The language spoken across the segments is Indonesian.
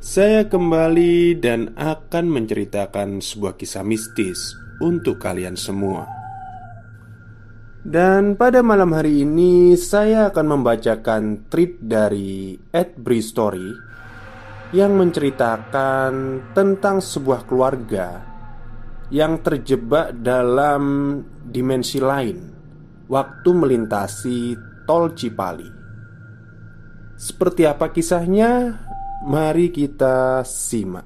Saya kembali dan akan menceritakan sebuah kisah mistis untuk kalian semua. Dan pada malam hari ini saya akan membacakan tweet dari Ed Story yang menceritakan tentang sebuah keluarga yang terjebak dalam dimensi lain waktu melintasi tol Cipali. Seperti apa kisahnya? Mari kita simak.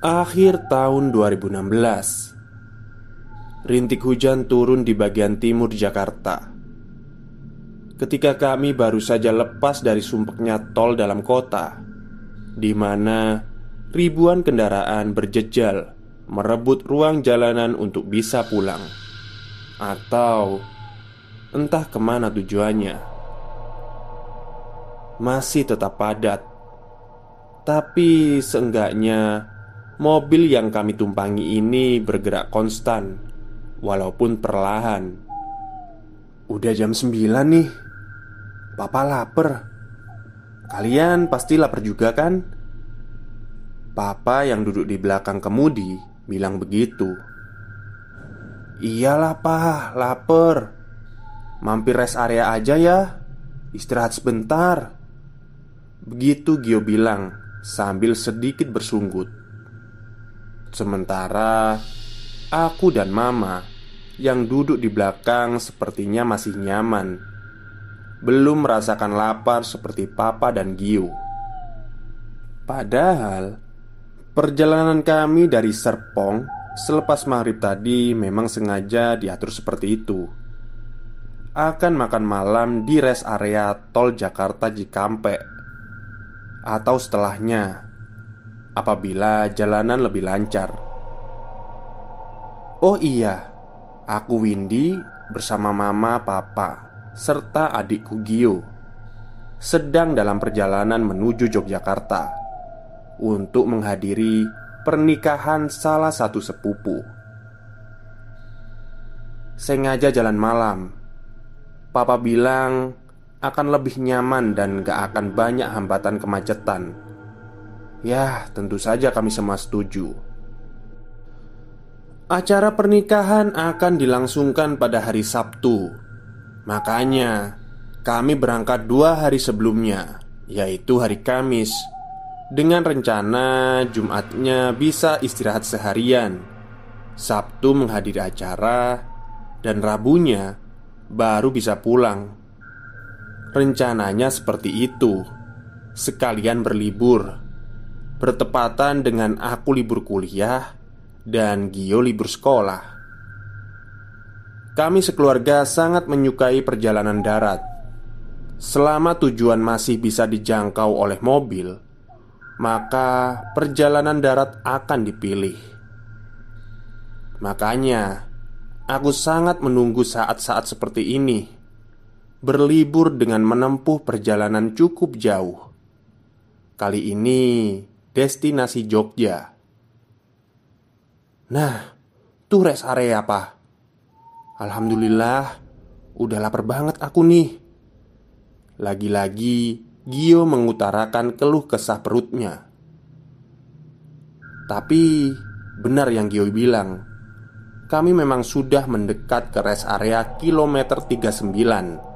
Akhir tahun 2016 Rintik hujan turun di bagian timur Jakarta. Ketika kami baru saja lepas dari sumpeknya tol dalam kota di mana ribuan kendaraan berjejal merebut ruang jalanan untuk bisa pulang. Atau entah ke mana tujuannya Masih tetap padat. Tapi seenggaknya Mobil yang kami tumpangi ini bergerak konstan Walaupun perlahan. Udah jam 9 nih. Papa lapar. Kalian pasti lapar juga kan? Papa yang duduk di belakang kemudi bilang begitu. Iyalah pa, lapar. Mampir rest area aja ya. Istirahat sebentar Begitu Gio bilang Sambil sedikit bersunggut Sementara aku dan Mama yang duduk di belakang sepertinya masih nyaman, belum merasakan lapar seperti Papa dan Giu. Padahal perjalanan kami dari Serpong selepas maghrib tadi memang sengaja diatur seperti itu. Akan makan malam di rest area tol Jakarta Cikampek atau setelahnya apabila jalanan lebih lancar. Oh iya, aku Windy bersama mama, papa, serta adikku Gio sedang dalam perjalanan menuju Yogyakarta untuk menghadiri pernikahan salah satu sepupu. Sengaja jalan malam, papa bilang akan lebih nyaman dan gak akan banyak hambatan kemacetan Ya, tentu saja kami semua setuju. Acara pernikahan akan dilangsungkan pada hari Sabtu. Makanya, kami berangkat dua hari sebelumnya, yaitu hari Kamis, dengan rencana Jumatnya bisa istirahat seharian, Sabtu menghadiri acara, dan Rabunya baru bisa pulang. Rencananya seperti itu, sekalian berlibur bertepatan dengan aku libur kuliah dan Gio libur sekolah. Kami sekeluarga sangat menyukai perjalanan darat. Selama tujuan masih bisa dijangkau oleh mobil, maka perjalanan darat akan dipilih. Makanya, aku sangat menunggu saat-saat seperti ini, berlibur dengan menempuh perjalanan cukup jauh. Kali ini destinasi Jogja. Nah, tuh rest area apa? Alhamdulillah, udah lapar banget aku nih. Lagi-lagi Gio mengutarakan keluh kesah perutnya. Tapi benar yang Gio bilang, kami memang sudah mendekat ke rest area kilometer 39.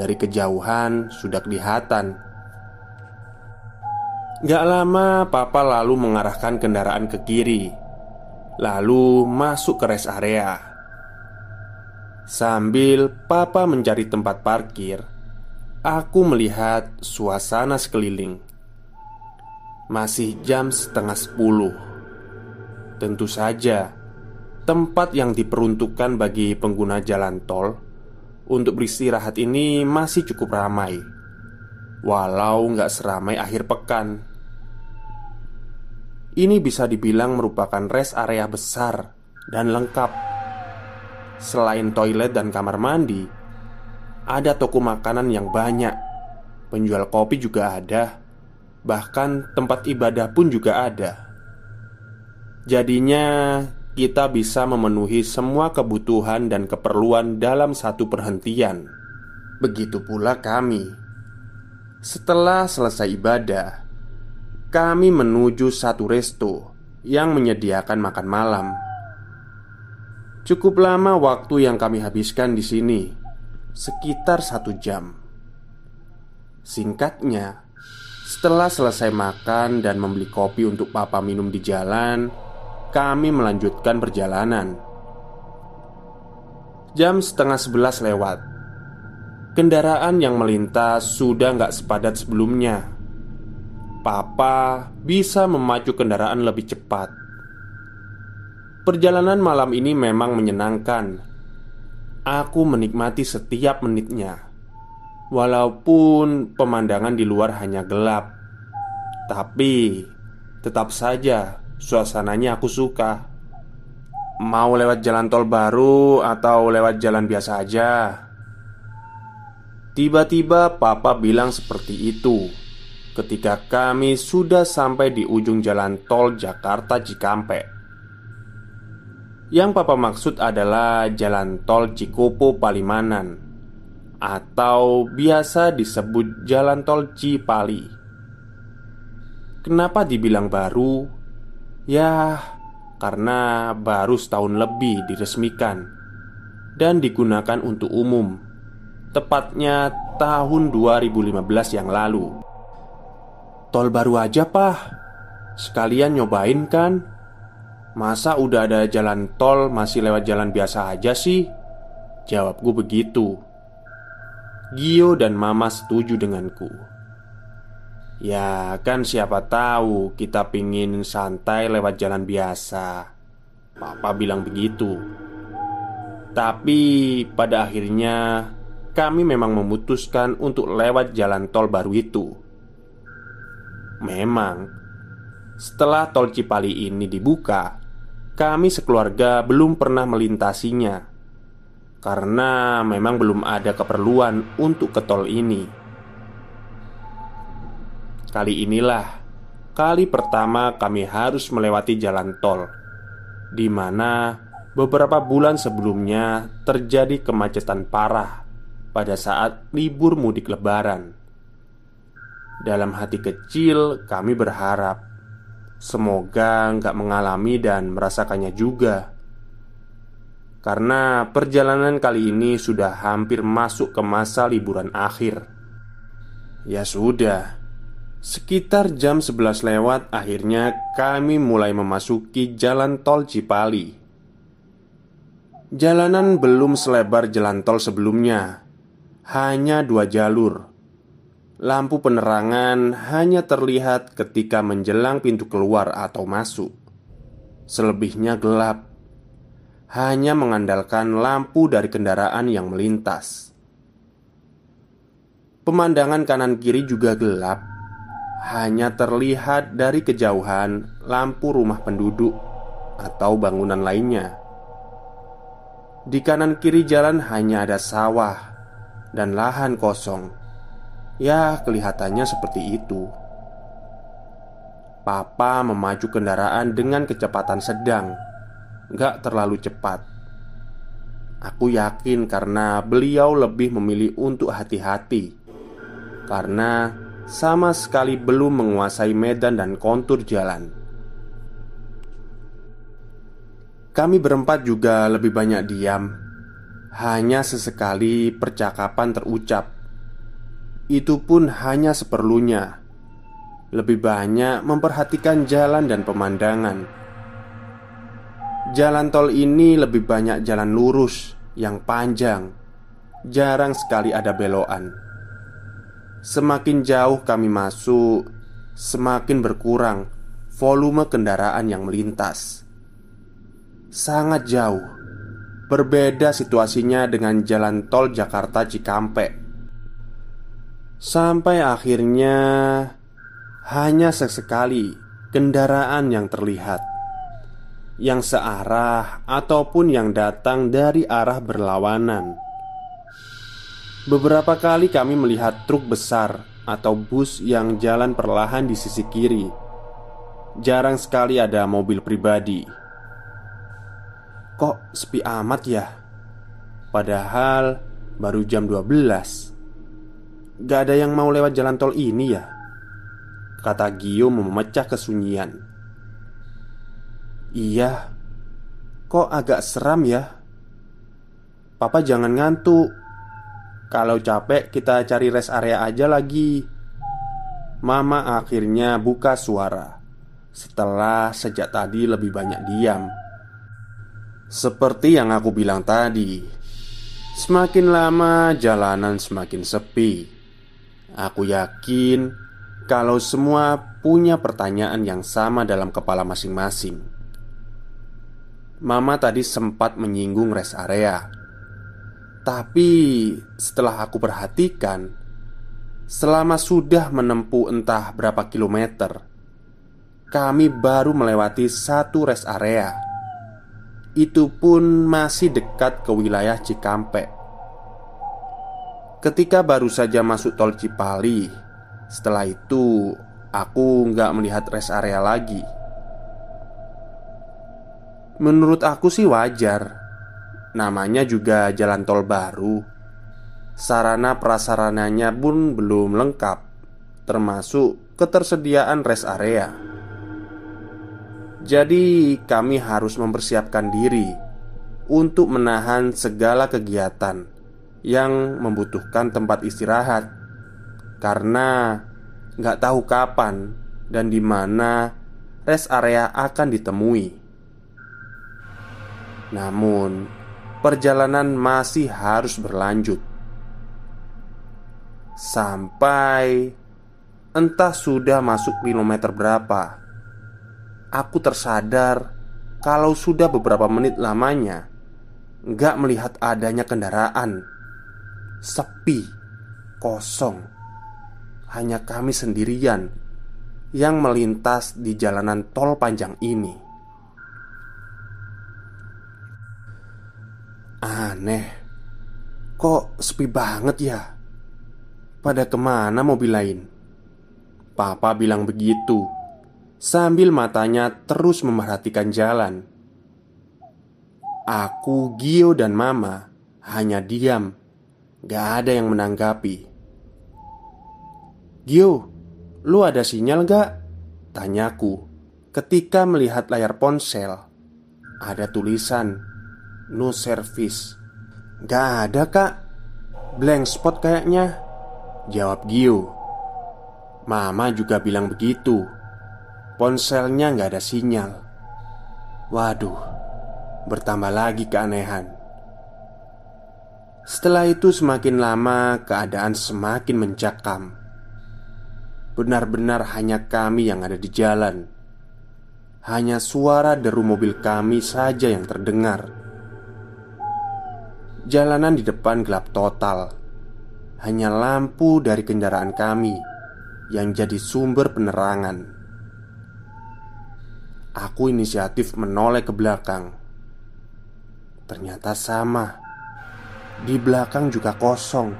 Dari kejauhan sudah kelihatan. Gak lama papa lalu mengarahkan kendaraan ke kiri Lalu masuk ke rest area. Sambil papa mencari tempat parkir Aku melihat suasana sekeliling. Masih jam setengah sepuluh. Tentu saja Tempat yang diperuntukkan bagi pengguna jalan tol Untuk beristirahat ini masih cukup ramai Walau nggak seramai akhir pekan Ini bisa dibilang merupakan rest area besar dan lengkap. Selain toilet dan kamar mandi, ada toko makanan yang banyak. Penjual kopi juga ada. Bahkan tempat ibadah pun juga ada. Jadinya, kita bisa memenuhi semua kebutuhan dan keperluan dalam satu perhentian. Begitu pula kami. Setelah selesai ibadah, kami menuju satu resto yang menyediakan makan malam. Cukup lama waktu yang kami habiskan di sini, sekitar satu jam. Singkatnya, setelah selesai makan dan membeli kopi untuk papa minum di jalan, kami melanjutkan perjalanan. Jam setengah sebelas lewat. Kendaraan yang melintas sudah nggak sepadat sebelumnya Papa bisa memacu kendaraan lebih cepat. Perjalanan malam ini memang menyenangkan. Aku menikmati setiap menitnya, walaupun pemandangan di luar hanya gelap. Tapi tetap saja suasananya aku suka. Mau lewat jalan tol baru atau lewat jalan biasa aja? Tiba-tiba papa bilang seperti itu ketika kami sudah sampai di ujung jalan tol Jakarta Cikampek. Yang papa maksud adalah jalan tol Cikopo Palimanan atau biasa disebut jalan tol Cipali. Kenapa dibilang baru? Ya, karena baru setahun lebih diresmikan dan digunakan untuk umum. Tepatnya tahun 2015 yang lalu. Tol baru aja pah Sekalian nyobain kan Masa udah ada jalan tol masih lewat jalan biasa aja sih? Jawabku begitu Gio dan Mama setuju denganku Ya kan siapa tahu kita pingin santai lewat jalan biasa. Papa bilang begitu. Tapi pada akhirnya kami memang memutuskan untuk lewat jalan tol baru itu. Memang, setelah tol Cipali ini dibuka, kami sekeluarga belum pernah melintasinya. Karena memang belum ada keperluan untuk ke tol ini. Kali inilah kali pertama kami harus melewati jalan tol, di mana beberapa bulan sebelumnya terjadi kemacetan parah pada saat libur mudik Lebaran. Dalam hati kecil kami berharap Semoga nggak mengalami dan merasakannya juga Karena perjalanan kali ini sudah hampir masuk ke masa liburan akhir Ya sudah Sekitar jam 11 lewat akhirnya kami mulai memasuki jalan tol Cipali Jalanan belum selebar jalan tol sebelumnya Hanya dua jalur Lampu penerangan hanya terlihat ketika menjelang pintu keluar atau masuk. Selebihnya gelap, hanya mengandalkan lampu dari kendaraan yang melintas. Pemandangan kanan kiri juga gelap, hanya terlihat dari kejauhan lampu rumah penduduk atau bangunan lainnya. Di kanan kiri jalan hanya ada sawah dan lahan kosong Ya, kelihatannya seperti itu. Papa memacu kendaraan dengan kecepatan sedang, gak terlalu cepat. Aku yakin karena beliau lebih memilih untuk hati-hati, karena sama sekali belum menguasai medan dan kontur jalan. Kami berempat juga lebih banyak diam, hanya sesekali percakapan terucap itu pun hanya seperlunya. Lebih banyak memperhatikan jalan dan pemandangan. Jalan tol ini lebih banyak jalan lurus yang panjang, jarang sekali ada belokan. Semakin jauh kami masuk, semakin berkurang volume kendaraan yang melintas. Sangat jauh, berbeda situasinya dengan jalan tol Jakarta Cikampek Sampai akhirnya hanya sesekali kendaraan yang terlihat yang searah ataupun yang datang dari arah berlawanan. Beberapa kali kami melihat truk besar atau bus yang jalan perlahan di sisi kiri. Jarang sekali ada mobil pribadi. Kok sepi amat ya? Padahal baru jam 12 Gak ada yang mau lewat jalan tol ini ya? Kata Gio memecah kesunyian Iya Kok agak seram ya? Papa jangan ngantuk Kalau capek kita cari rest area aja lagi Mama akhirnya buka suara Setelah sejak tadi lebih banyak diam Seperti yang aku bilang tadi Semakin lama jalanan semakin sepi. Aku yakin kalau semua punya pertanyaan yang sama dalam kepala masing-masing. Mama tadi sempat menyinggung rest area, tapi setelah aku perhatikan, selama sudah menempuh entah berapa kilometer, kami baru melewati satu rest area itu pun masih dekat ke wilayah Cikampek. Ketika baru saja masuk tol Cipali, setelah itu aku nggak melihat rest area lagi. Menurut aku sih wajar, namanya juga jalan tol baru. Sarana prasarananya pun belum lengkap, termasuk ketersediaan rest area. Jadi, kami harus mempersiapkan diri untuk menahan segala kegiatan yang membutuhkan tempat istirahat, karena nggak tahu kapan dan di mana rest area akan ditemui. Namun, perjalanan masih harus berlanjut. Sampai entah sudah masuk kilometer berapa aku tersadar kalau sudah beberapa menit lamanya Nggak melihat adanya kendaraan. Sepi Kosong. Hanya kami sendirian Yang melintas di jalanan tol panjang ini Aneh Kok sepi banget ya Pada ke mana mobil lain Papa bilang begitu sambil matanya terus memerhatikan jalan. Aku, Gio, dan Mama hanya diam, gak ada yang menanggapi. Gio, lu ada sinyal gak? Tanyaku ketika melihat layar ponsel. Ada tulisan No service. Gak ada kak. Blank spot kayaknya. Jawab Gio. Mama juga bilang begitu. Ponselnya nggak ada sinyal. Waduh Bertambah lagi keanehan. Setelah itu semakin lama keadaan semakin mencakam Benar-benar hanya kami yang ada di jalan. Hanya suara deru mobil kami saja yang terdengar Jalanan di depan gelap total Hanya lampu dari kendaraan kami Yang jadi sumber penerangan Aku inisiatif menoleh ke belakang. Ternyata sama. Di belakang juga kosong.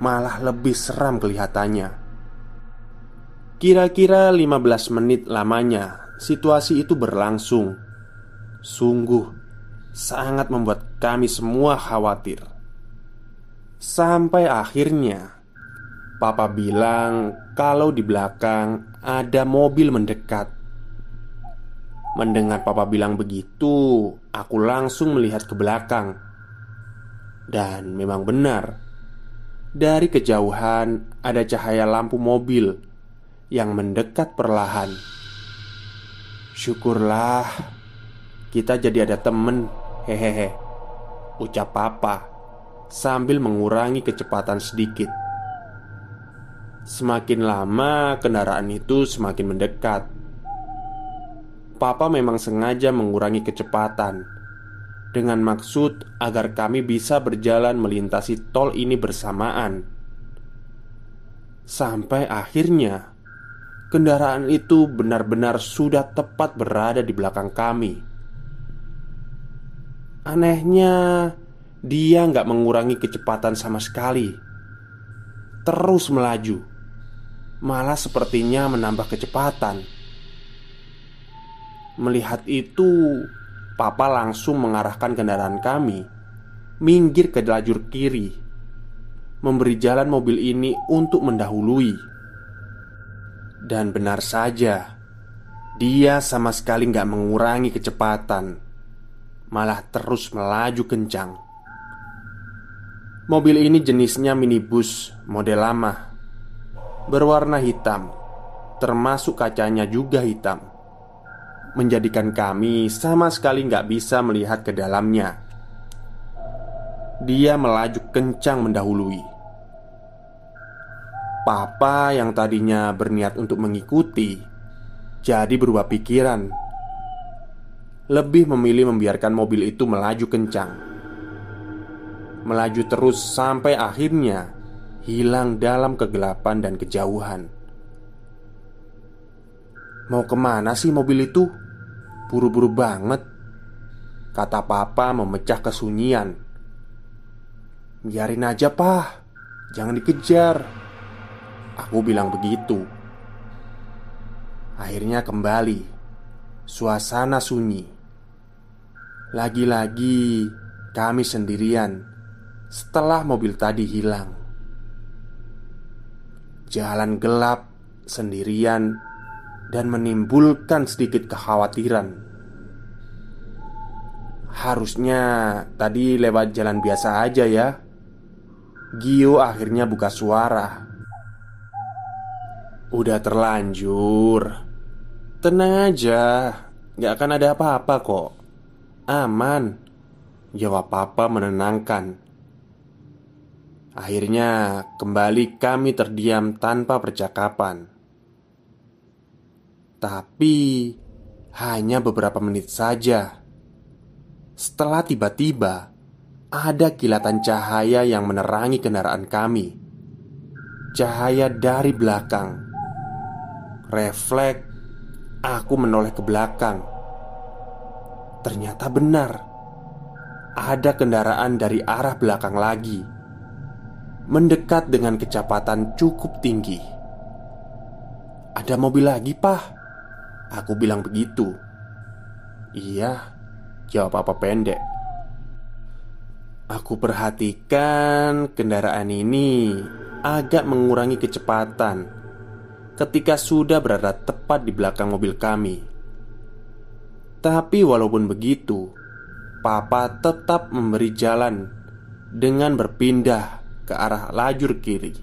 Malah lebih seram kelihatannya. Kira-kira 15 menit lamanya situasi itu berlangsung. Sungguh sangat membuat kami semua khawatir. Sampai akhirnya Papa bilang kalau di belakang ada mobil mendekat Mendengar papa bilang begitu, aku langsung melihat ke belakang. Dan memang benar, dari kejauhan ada cahaya lampu mobil yang mendekat perlahan. Syukurlah, kita jadi ada temen. Hehehe, ucap papa sambil mengurangi kecepatan sedikit. Semakin lama kendaraan itu semakin mendekat Papa memang sengaja mengurangi kecepatan dengan maksud agar kami bisa berjalan melintasi tol ini bersamaan. Sampai akhirnya kendaraan itu benar-benar sudah tepat berada di belakang kami. Anehnya, dia nggak mengurangi kecepatan sama sekali. Terus melaju, malah sepertinya menambah kecepatan. Melihat itu, Papa langsung mengarahkan kendaraan kami minggir ke lajur kiri, memberi jalan mobil ini untuk mendahului. Dan benar saja Dia sama sekali nggak mengurangi kecepatan Malah terus melaju kencang. Mobil ini jenisnya minibus model lama Berwarna hitam Termasuk kacanya juga hitam. Menjadikan kami sama sekali nggak bisa melihat ke dalamnya. Dia melaju kencang mendahului. Papa yang tadinya berniat untuk mengikuti Jadi berubah pikiran Lebih memilih membiarkan mobil itu melaju kencang Melaju terus sampai akhirnya Hilang dalam kegelapan dan kejauhan Mau ke mana sih mobil itu? Buru-buru banget Kata papa memecah kesunyian Biarin aja pah Jangan dikejar Aku bilang begitu. Akhirnya kembali, suasana sunyi. Lagi-lagi kami sendirian setelah mobil tadi hilang. Jalan gelap sendirian dan menimbulkan sedikit kekhawatiran. Harusnya tadi lewat jalan biasa aja ya. Gio akhirnya buka suara Udah terlanjur Tenang aja Gak akan ada apa-apa kok Aman. Jawab papa menenangkan. Akhirnya kembali kami terdiam tanpa percakapan. Tapi Hanya beberapa menit saja. Setelah tiba-tiba Ada kilatan cahaya yang menerangi kendaraan kami. Cahaya dari belakang. Refleks Aku menoleh ke belakang Ternyata benar. Ada kendaraan dari arah belakang lagi Mendekat dengan kecepatan cukup tinggi. Ada mobil lagi pah Aku bilang begitu. Iya Jawab apa pendek. Aku perhatikan kendaraan ini agak mengurangi kecepatan ketika sudah berada tepat di belakang mobil kami. Tapi walaupun begitu, Papa tetap memberi jalan dengan berpindah ke arah lajur kiri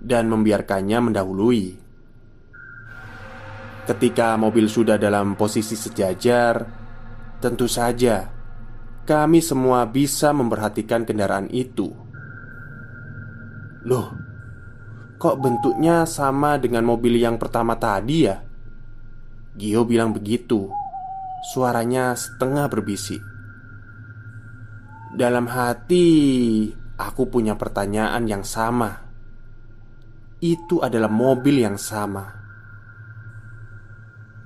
dan membiarkannya mendahului. Ketika mobil sudah dalam posisi sejajar, tentu saja kami semua bisa memperhatikan kendaraan itu. Loh, Kok bentuknya sama dengan mobil yang pertama tadi ya? Gio bilang begitu Suaranya setengah berbisik. Dalam hati Aku punya pertanyaan yang sama. Itu adalah mobil yang sama.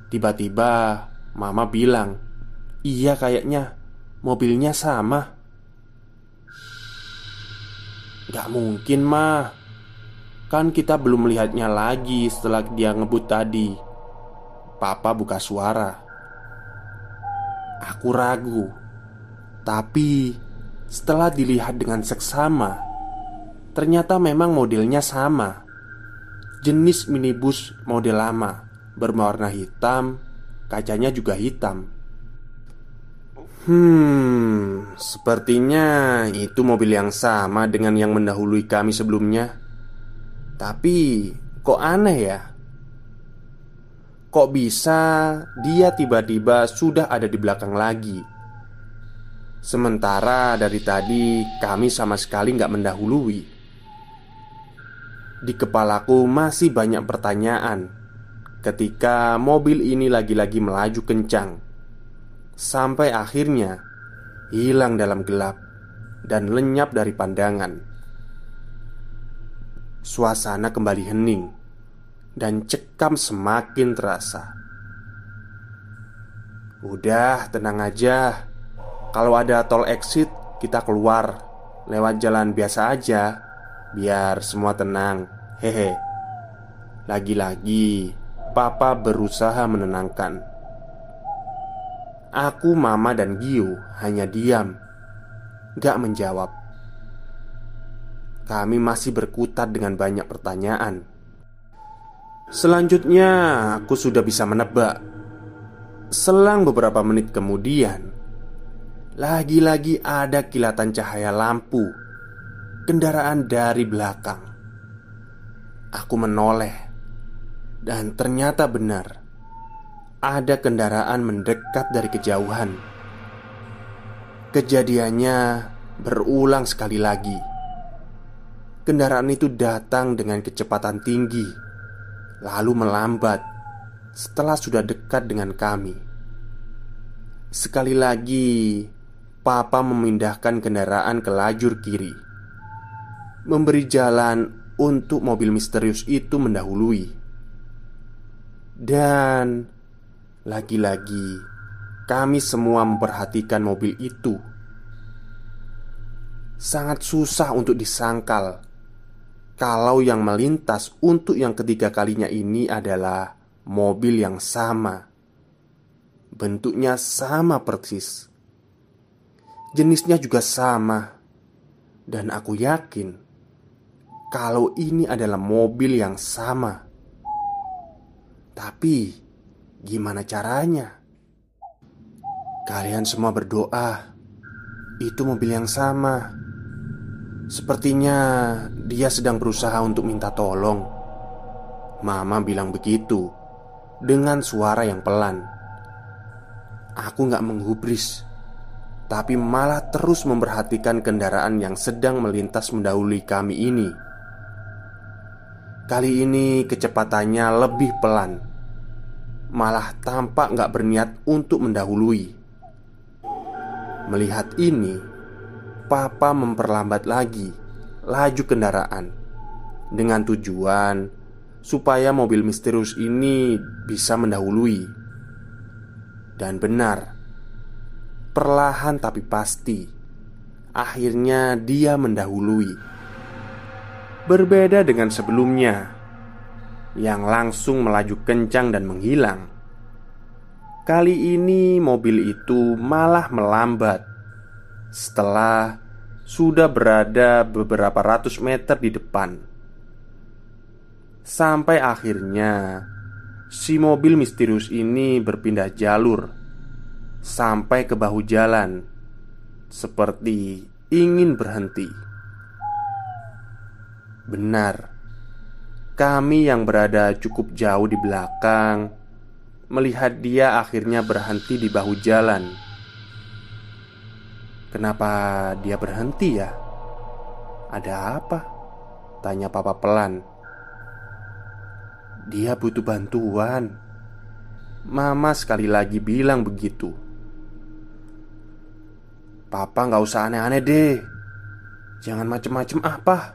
Tiba-tiba Mama bilang Iya kayaknya Mobilnya sama. Gak mungkin mah Kan kita belum melihatnya lagi setelah dia ngebut tadi. Papa buka suara Aku ragu Tapi setelah dilihat dengan seksama Ternyata memang modelnya sama Jenis minibus model lama Berwarna hitam Kacanya juga hitam Hmm, sepertinya itu mobil yang sama dengan yang mendahului kami sebelumnya. Tapi kok aneh ya? Kok bisa dia tiba-tiba sudah ada di belakang lagi? Sementara dari tadi kami sama sekali nggak mendahului. Di kepalaku masih banyak pertanyaan. Ketika mobil ini lagi-lagi melaju kencang Sampai akhirnya hilang dalam gelap Dan lenyap dari pandangan. Suasana kembali hening dan cekam semakin terasa. Udah, tenang aja. Kalau ada tol exit, kita keluar lewat jalan biasa aja, biar semua tenang. Hehe. Lagi-lagi, Papa berusaha menenangkan. Aku, Mama, dan Giu hanya diam, gak menjawab. Kami masih berkutat dengan banyak pertanyaan. Selanjutnya, aku sudah bisa menebak. Selang beberapa menit kemudian, lagi-lagi ada kilatan cahaya lampu kendaraan dari belakang. Aku menoleh, dan ternyata benar ada kendaraan mendekat dari kejauhan. Kejadiannya berulang sekali lagi. Kendaraan itu datang dengan kecepatan tinggi lalu melambat setelah sudah dekat dengan kami. Sekali lagi, Papa memindahkan kendaraan ke lajur kiri, memberi jalan untuk mobil misterius itu mendahului, dan lagi-lagi kami semua memperhatikan mobil itu. Sangat susah untuk disangkal kalau yang melintas untuk yang ketiga kalinya ini adalah mobil yang sama. Bentuknya sama persis. Jenisnya juga sama. Dan aku yakin kalau ini adalah mobil yang sama. Tapi gimana caranya? Kalian semua berdoa. Itu mobil yang sama. Sepertinya dia sedang berusaha untuk minta tolong. Mama bilang begitu dengan suara yang pelan. Aku gak menghubris, tapi malah terus memperhatikan kendaraan yang sedang melintas mendahului kami ini. Kali ini kecepatannya lebih pelan, malah tampak gak berniat untuk mendahului. Melihat ini, Papa memperlambat lagi laju kendaraan dengan tujuan supaya mobil misterius ini bisa mendahului. Dan benar, perlahan tapi pasti, akhirnya dia mendahului. Berbeda dengan sebelumnya yang langsung melaju kencang dan menghilang. Kali ini mobil itu malah melambat setelah sudah berada beberapa ratus meter di depan. Sampai akhirnya si mobil misterius ini berpindah jalur sampai ke bahu jalan, seperti ingin berhenti. Benar, kami yang berada cukup jauh di belakang melihat dia akhirnya berhenti di bahu jalan Kenapa dia berhenti ya? Ada apa? Tanya papa pelan. Dia butuh bantuan. Mama sekali lagi bilang begitu. Papa nggak usah aneh-aneh deh. Jangan macem-macem apa.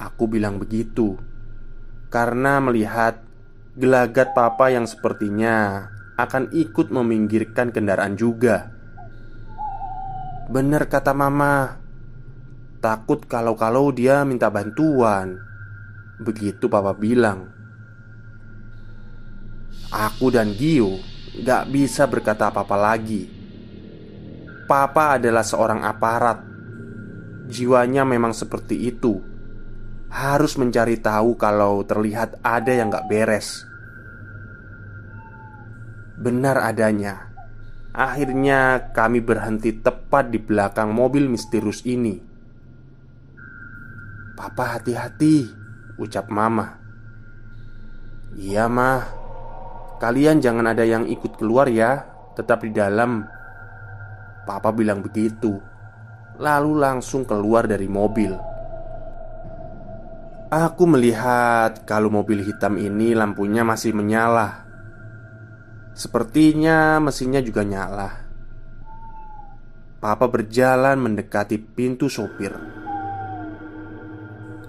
Aku bilang begitu. Karena melihat Gelagat papa yang sepertinya Akan ikut meminggirkan kendaraan juga Bener kata mama. Takut kalau-kalau dia minta bantuan. Begitu papa bilang. Aku dan Gio gak bisa berkata apa-apa lagi. Papa adalah seorang aparat. Jiwanya memang seperti itu. Harus mencari tahu kalau terlihat ada yang gak beres. Benar adanya Akhirnya kami berhenti tepat di belakang mobil misterius ini. Papa hati-hati Ucap mama. Iya mah Kalian jangan ada yang ikut keluar ya Tetap di dalam. Papa bilang begitu Lalu langsung keluar dari mobil. Aku melihat kalau mobil hitam ini lampunya masih menyala Sepertinya mesinnya juga nyala. Papa berjalan mendekati pintu sopir.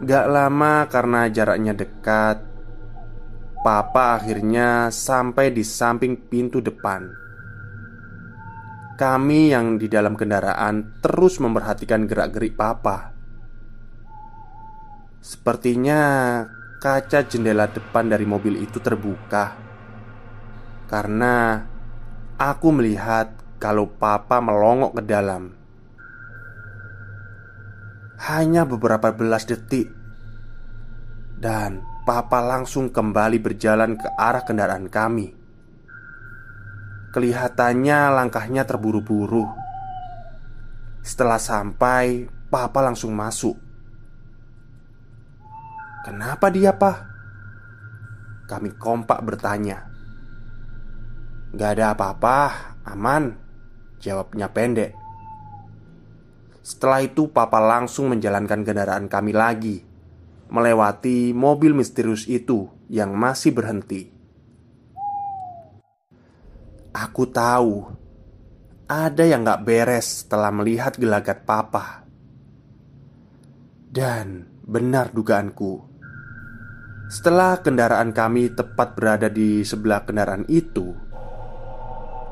Gak lama karena jaraknya dekat, Papa akhirnya sampai di samping pintu depan. Kami yang di dalam kendaraan terus memperhatikan gerak-gerik Papa. Sepertinya kaca jendela depan dari mobil itu terbuka karena aku melihat kalau Papa melongok ke dalam. Hanya beberapa belas detik, dan Papa langsung kembali berjalan ke arah kendaraan kami. Kelihatannya langkahnya terburu-buru. Setelah sampai, Papa langsung masuk. "Kenapa dia, Pak?" Kami kompak bertanya. "Gak ada apa-apa, aman," jawabnya pendek. Setelah itu, Papa langsung menjalankan kendaraan kami lagi melewati mobil misterius itu yang masih berhenti. Aku tahu ada yang gak beres setelah melihat gelagat papa, dan benar dugaanku. Setelah kendaraan kami tepat berada di sebelah kendaraan itu,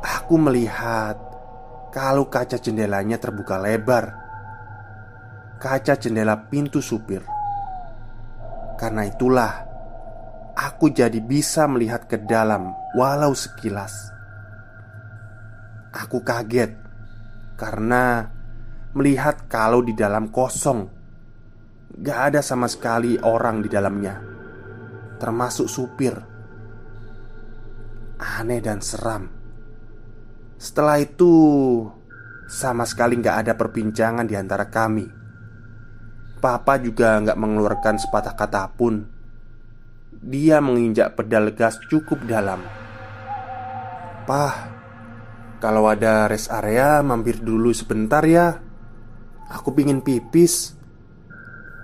aku melihat kalau kaca jendelanya terbuka lebar. Kaca jendela pintu supir karena itulah aku jadi bisa melihat ke dalam walau sekilas. Aku kaget karena melihat kalau di dalam kosong, gak ada sama sekali orang di dalamnya, termasuk supir. Aneh dan seram. Setelah itu, sama sekali gak ada perbincangan di antara kami. Papa juga nggak mengeluarkan sepatah kata pun. Dia menginjak pedal gas cukup dalam. Pah, kalau ada rest area mampir dulu sebentar ya. Aku pingin pipis.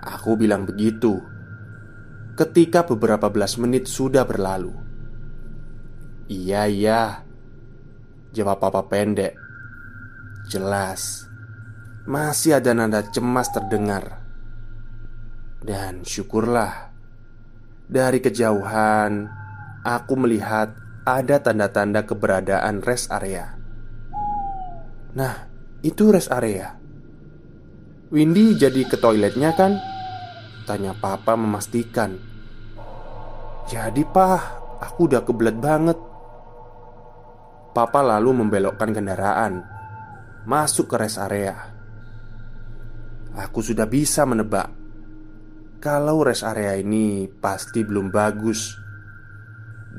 Aku bilang begitu. Ketika beberapa belas menit sudah berlalu. Iya, iya. Jawab papa pendek. Jelas. Masih ada nada cemas terdengar dan syukurlah Dari kejauhan Aku melihat ada tanda-tanda keberadaan rest area Nah, itu rest area Windy jadi ke toiletnya kan? Tanya papa memastikan Jadi pah, aku udah kebelet banget Papa lalu membelokkan kendaraan Masuk ke rest area Aku sudah bisa menebak kalau rest area ini pasti belum bagus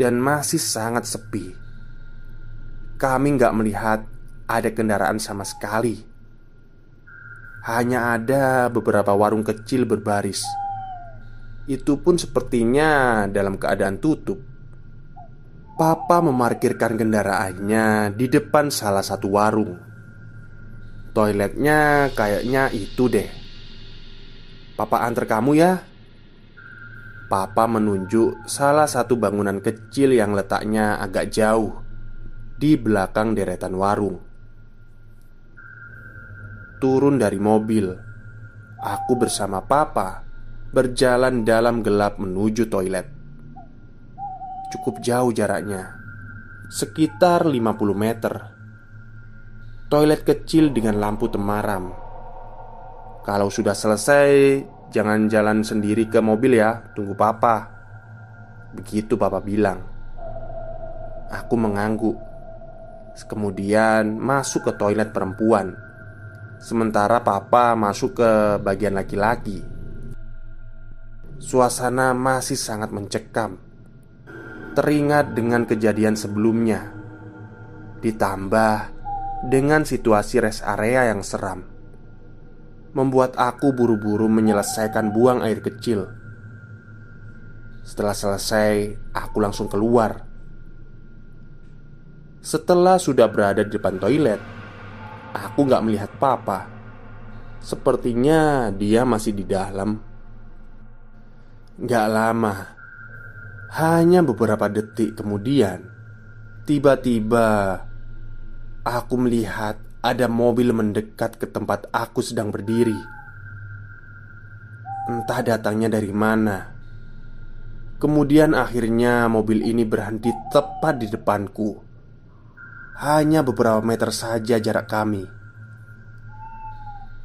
dan masih sangat sepi. Kami nggak melihat ada kendaraan sama sekali. Hanya ada beberapa warung kecil berbaris. Itu pun sepertinya dalam keadaan tutup. Papa memarkirkan kendaraannya di depan salah satu warung. Toiletnya kayaknya itu deh. Papa antar kamu ya. Papa menunjuk salah satu bangunan kecil yang letaknya agak jauh Di belakang deretan warung. Turun dari mobil Aku bersama papa Berjalan dalam gelap menuju toilet Cukup jauh jaraknya Sekitar 50 meter Toilet kecil dengan lampu temaram kalau sudah selesai, jangan jalan sendiri ke mobil ya, tunggu papa. Begitu papa bilang. Aku mengangguk. Kemudian masuk ke toilet perempuan. Sementara papa masuk ke bagian laki-laki. Suasana masih sangat mencekam. Teringat dengan kejadian sebelumnya. Ditambah dengan situasi rest area yang seram membuat aku buru-buru menyelesaikan buang air kecil. Setelah selesai, aku langsung keluar. Setelah sudah berada di depan toilet, aku gak melihat papa. Sepertinya dia masih di dalam. Gak lama, hanya beberapa detik kemudian, tiba-tiba aku melihat ada mobil mendekat ke tempat aku sedang berdiri. Entah datangnya dari mana. Kemudian akhirnya mobil ini berhenti tepat di depanku. Hanya beberapa meter saja jarak kami.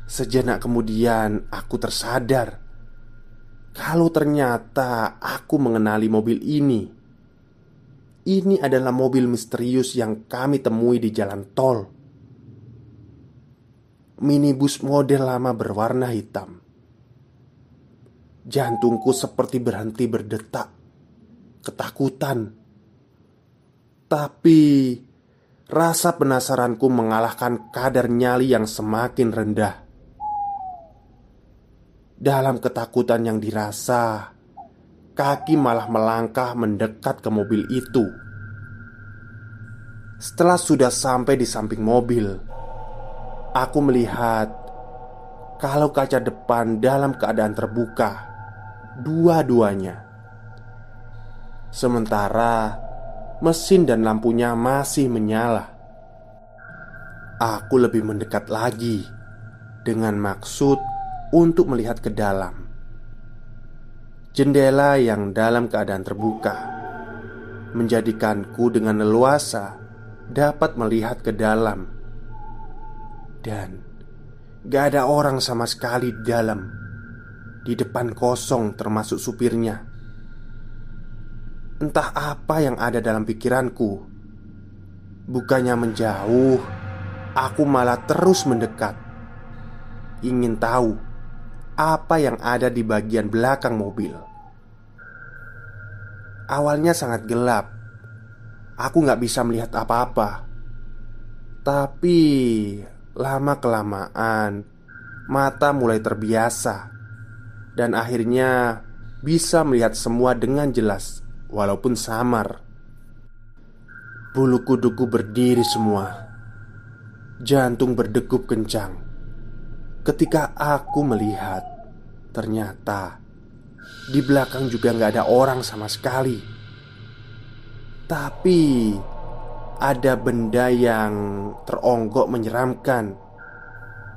Sejenak kemudian aku tersadar kalau ternyata aku mengenali mobil ini. Ini adalah mobil misterius yang kami temui di jalan tol. Minibus model lama berwarna hitam. Jantungku seperti berhenti berdetak. Ketakutan. Tapi rasa penasaranku mengalahkan kadar nyali yang semakin rendah. Dalam ketakutan yang dirasa, kaki malah melangkah mendekat ke mobil itu. Setelah sudah sampai di samping mobil, aku melihat kalau kaca depan dalam keadaan terbuka, dua-duanya. Sementara mesin dan lampunya masih menyala. Aku lebih mendekat lagi dengan maksud untuk melihat ke dalam. Jendela yang dalam keadaan terbuka menjadikanku dengan leluasa dapat melihat ke dalam, dan gak ada orang sama sekali di dalam. Di depan kosong, termasuk supirnya. Entah apa yang ada dalam pikiranku. Bukannya menjauh, aku malah terus mendekat, ingin tahu apa yang ada di bagian belakang mobil. Awalnya sangat gelap, aku nggak bisa melihat apa-apa. Tapi lama-kelamaan mata mulai terbiasa, dan akhirnya bisa melihat semua dengan jelas, walaupun samar. Bulu kuduku berdiri semua, jantung berdegup kencang Ketika aku melihat, ternyata di belakang juga nggak ada orang sama sekali. Tapi ada benda yang teronggok menyeramkan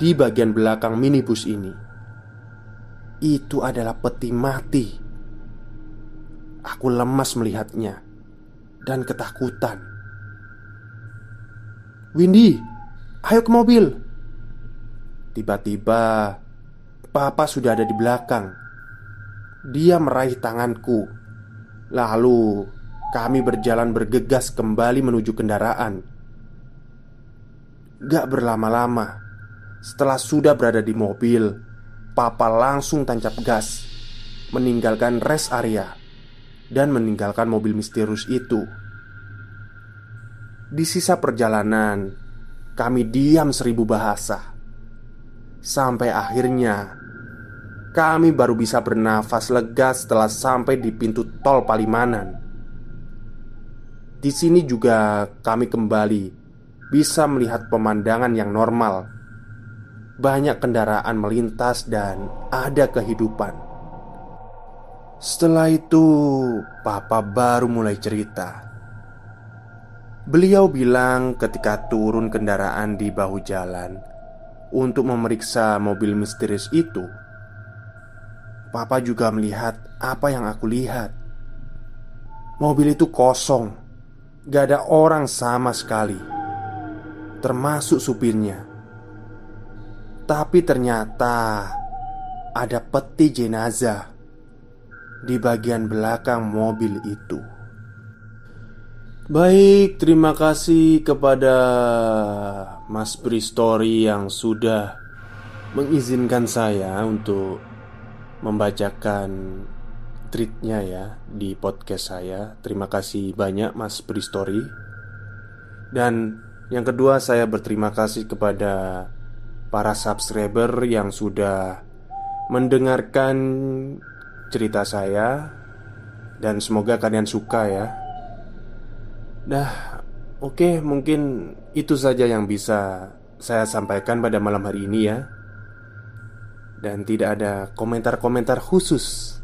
di bagian belakang minibus ini. Itu adalah peti mati. Aku lemas melihatnya dan ketakutan. Windy, ayo ke mobil. Tiba-tiba, Papa sudah ada di belakang. Dia meraih tanganku. Lalu, kami berjalan bergegas kembali menuju kendaraan. Gak berlama-lama, setelah sudah berada di mobil, Papa langsung tancap gas, meninggalkan rest area, dan meninggalkan mobil misterius itu. Di sisa perjalanan, kami diam seribu bahasa. Sampai akhirnya kami baru bisa bernafas lega setelah sampai di pintu tol Palimanan. Di sini juga kami kembali bisa melihat pemandangan yang normal. Banyak kendaraan melintas dan ada kehidupan. Setelah itu, Papa baru mulai cerita. Beliau bilang ketika turun kendaraan di bahu jalan, untuk memeriksa mobil misterius itu, Papa juga melihat apa yang aku lihat. Mobil itu kosong, gak ada orang sama sekali, termasuk supirnya. Tapi ternyata ada peti jenazah di bagian belakang mobil itu. Baik, terima kasih kepada Mas Story yang sudah mengizinkan saya untuk membacakan tweetnya ya di podcast saya. Terima kasih banyak Mas Story. Dan yang kedua saya berterima kasih kepada para subscriber yang sudah mendengarkan cerita saya dan semoga kalian suka ya Nah, oke, okay, mungkin itu saja yang bisa saya sampaikan pada malam hari ini ya. Dan tidak ada komentar-komentar khusus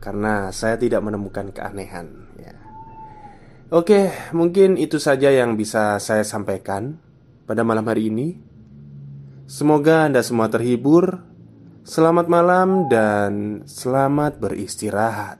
karena saya tidak menemukan keanehan ya. Oke, mungkin itu saja yang bisa saya sampaikan pada malam hari ini. Semoga Anda semua terhibur. Selamat malam dan selamat beristirahat.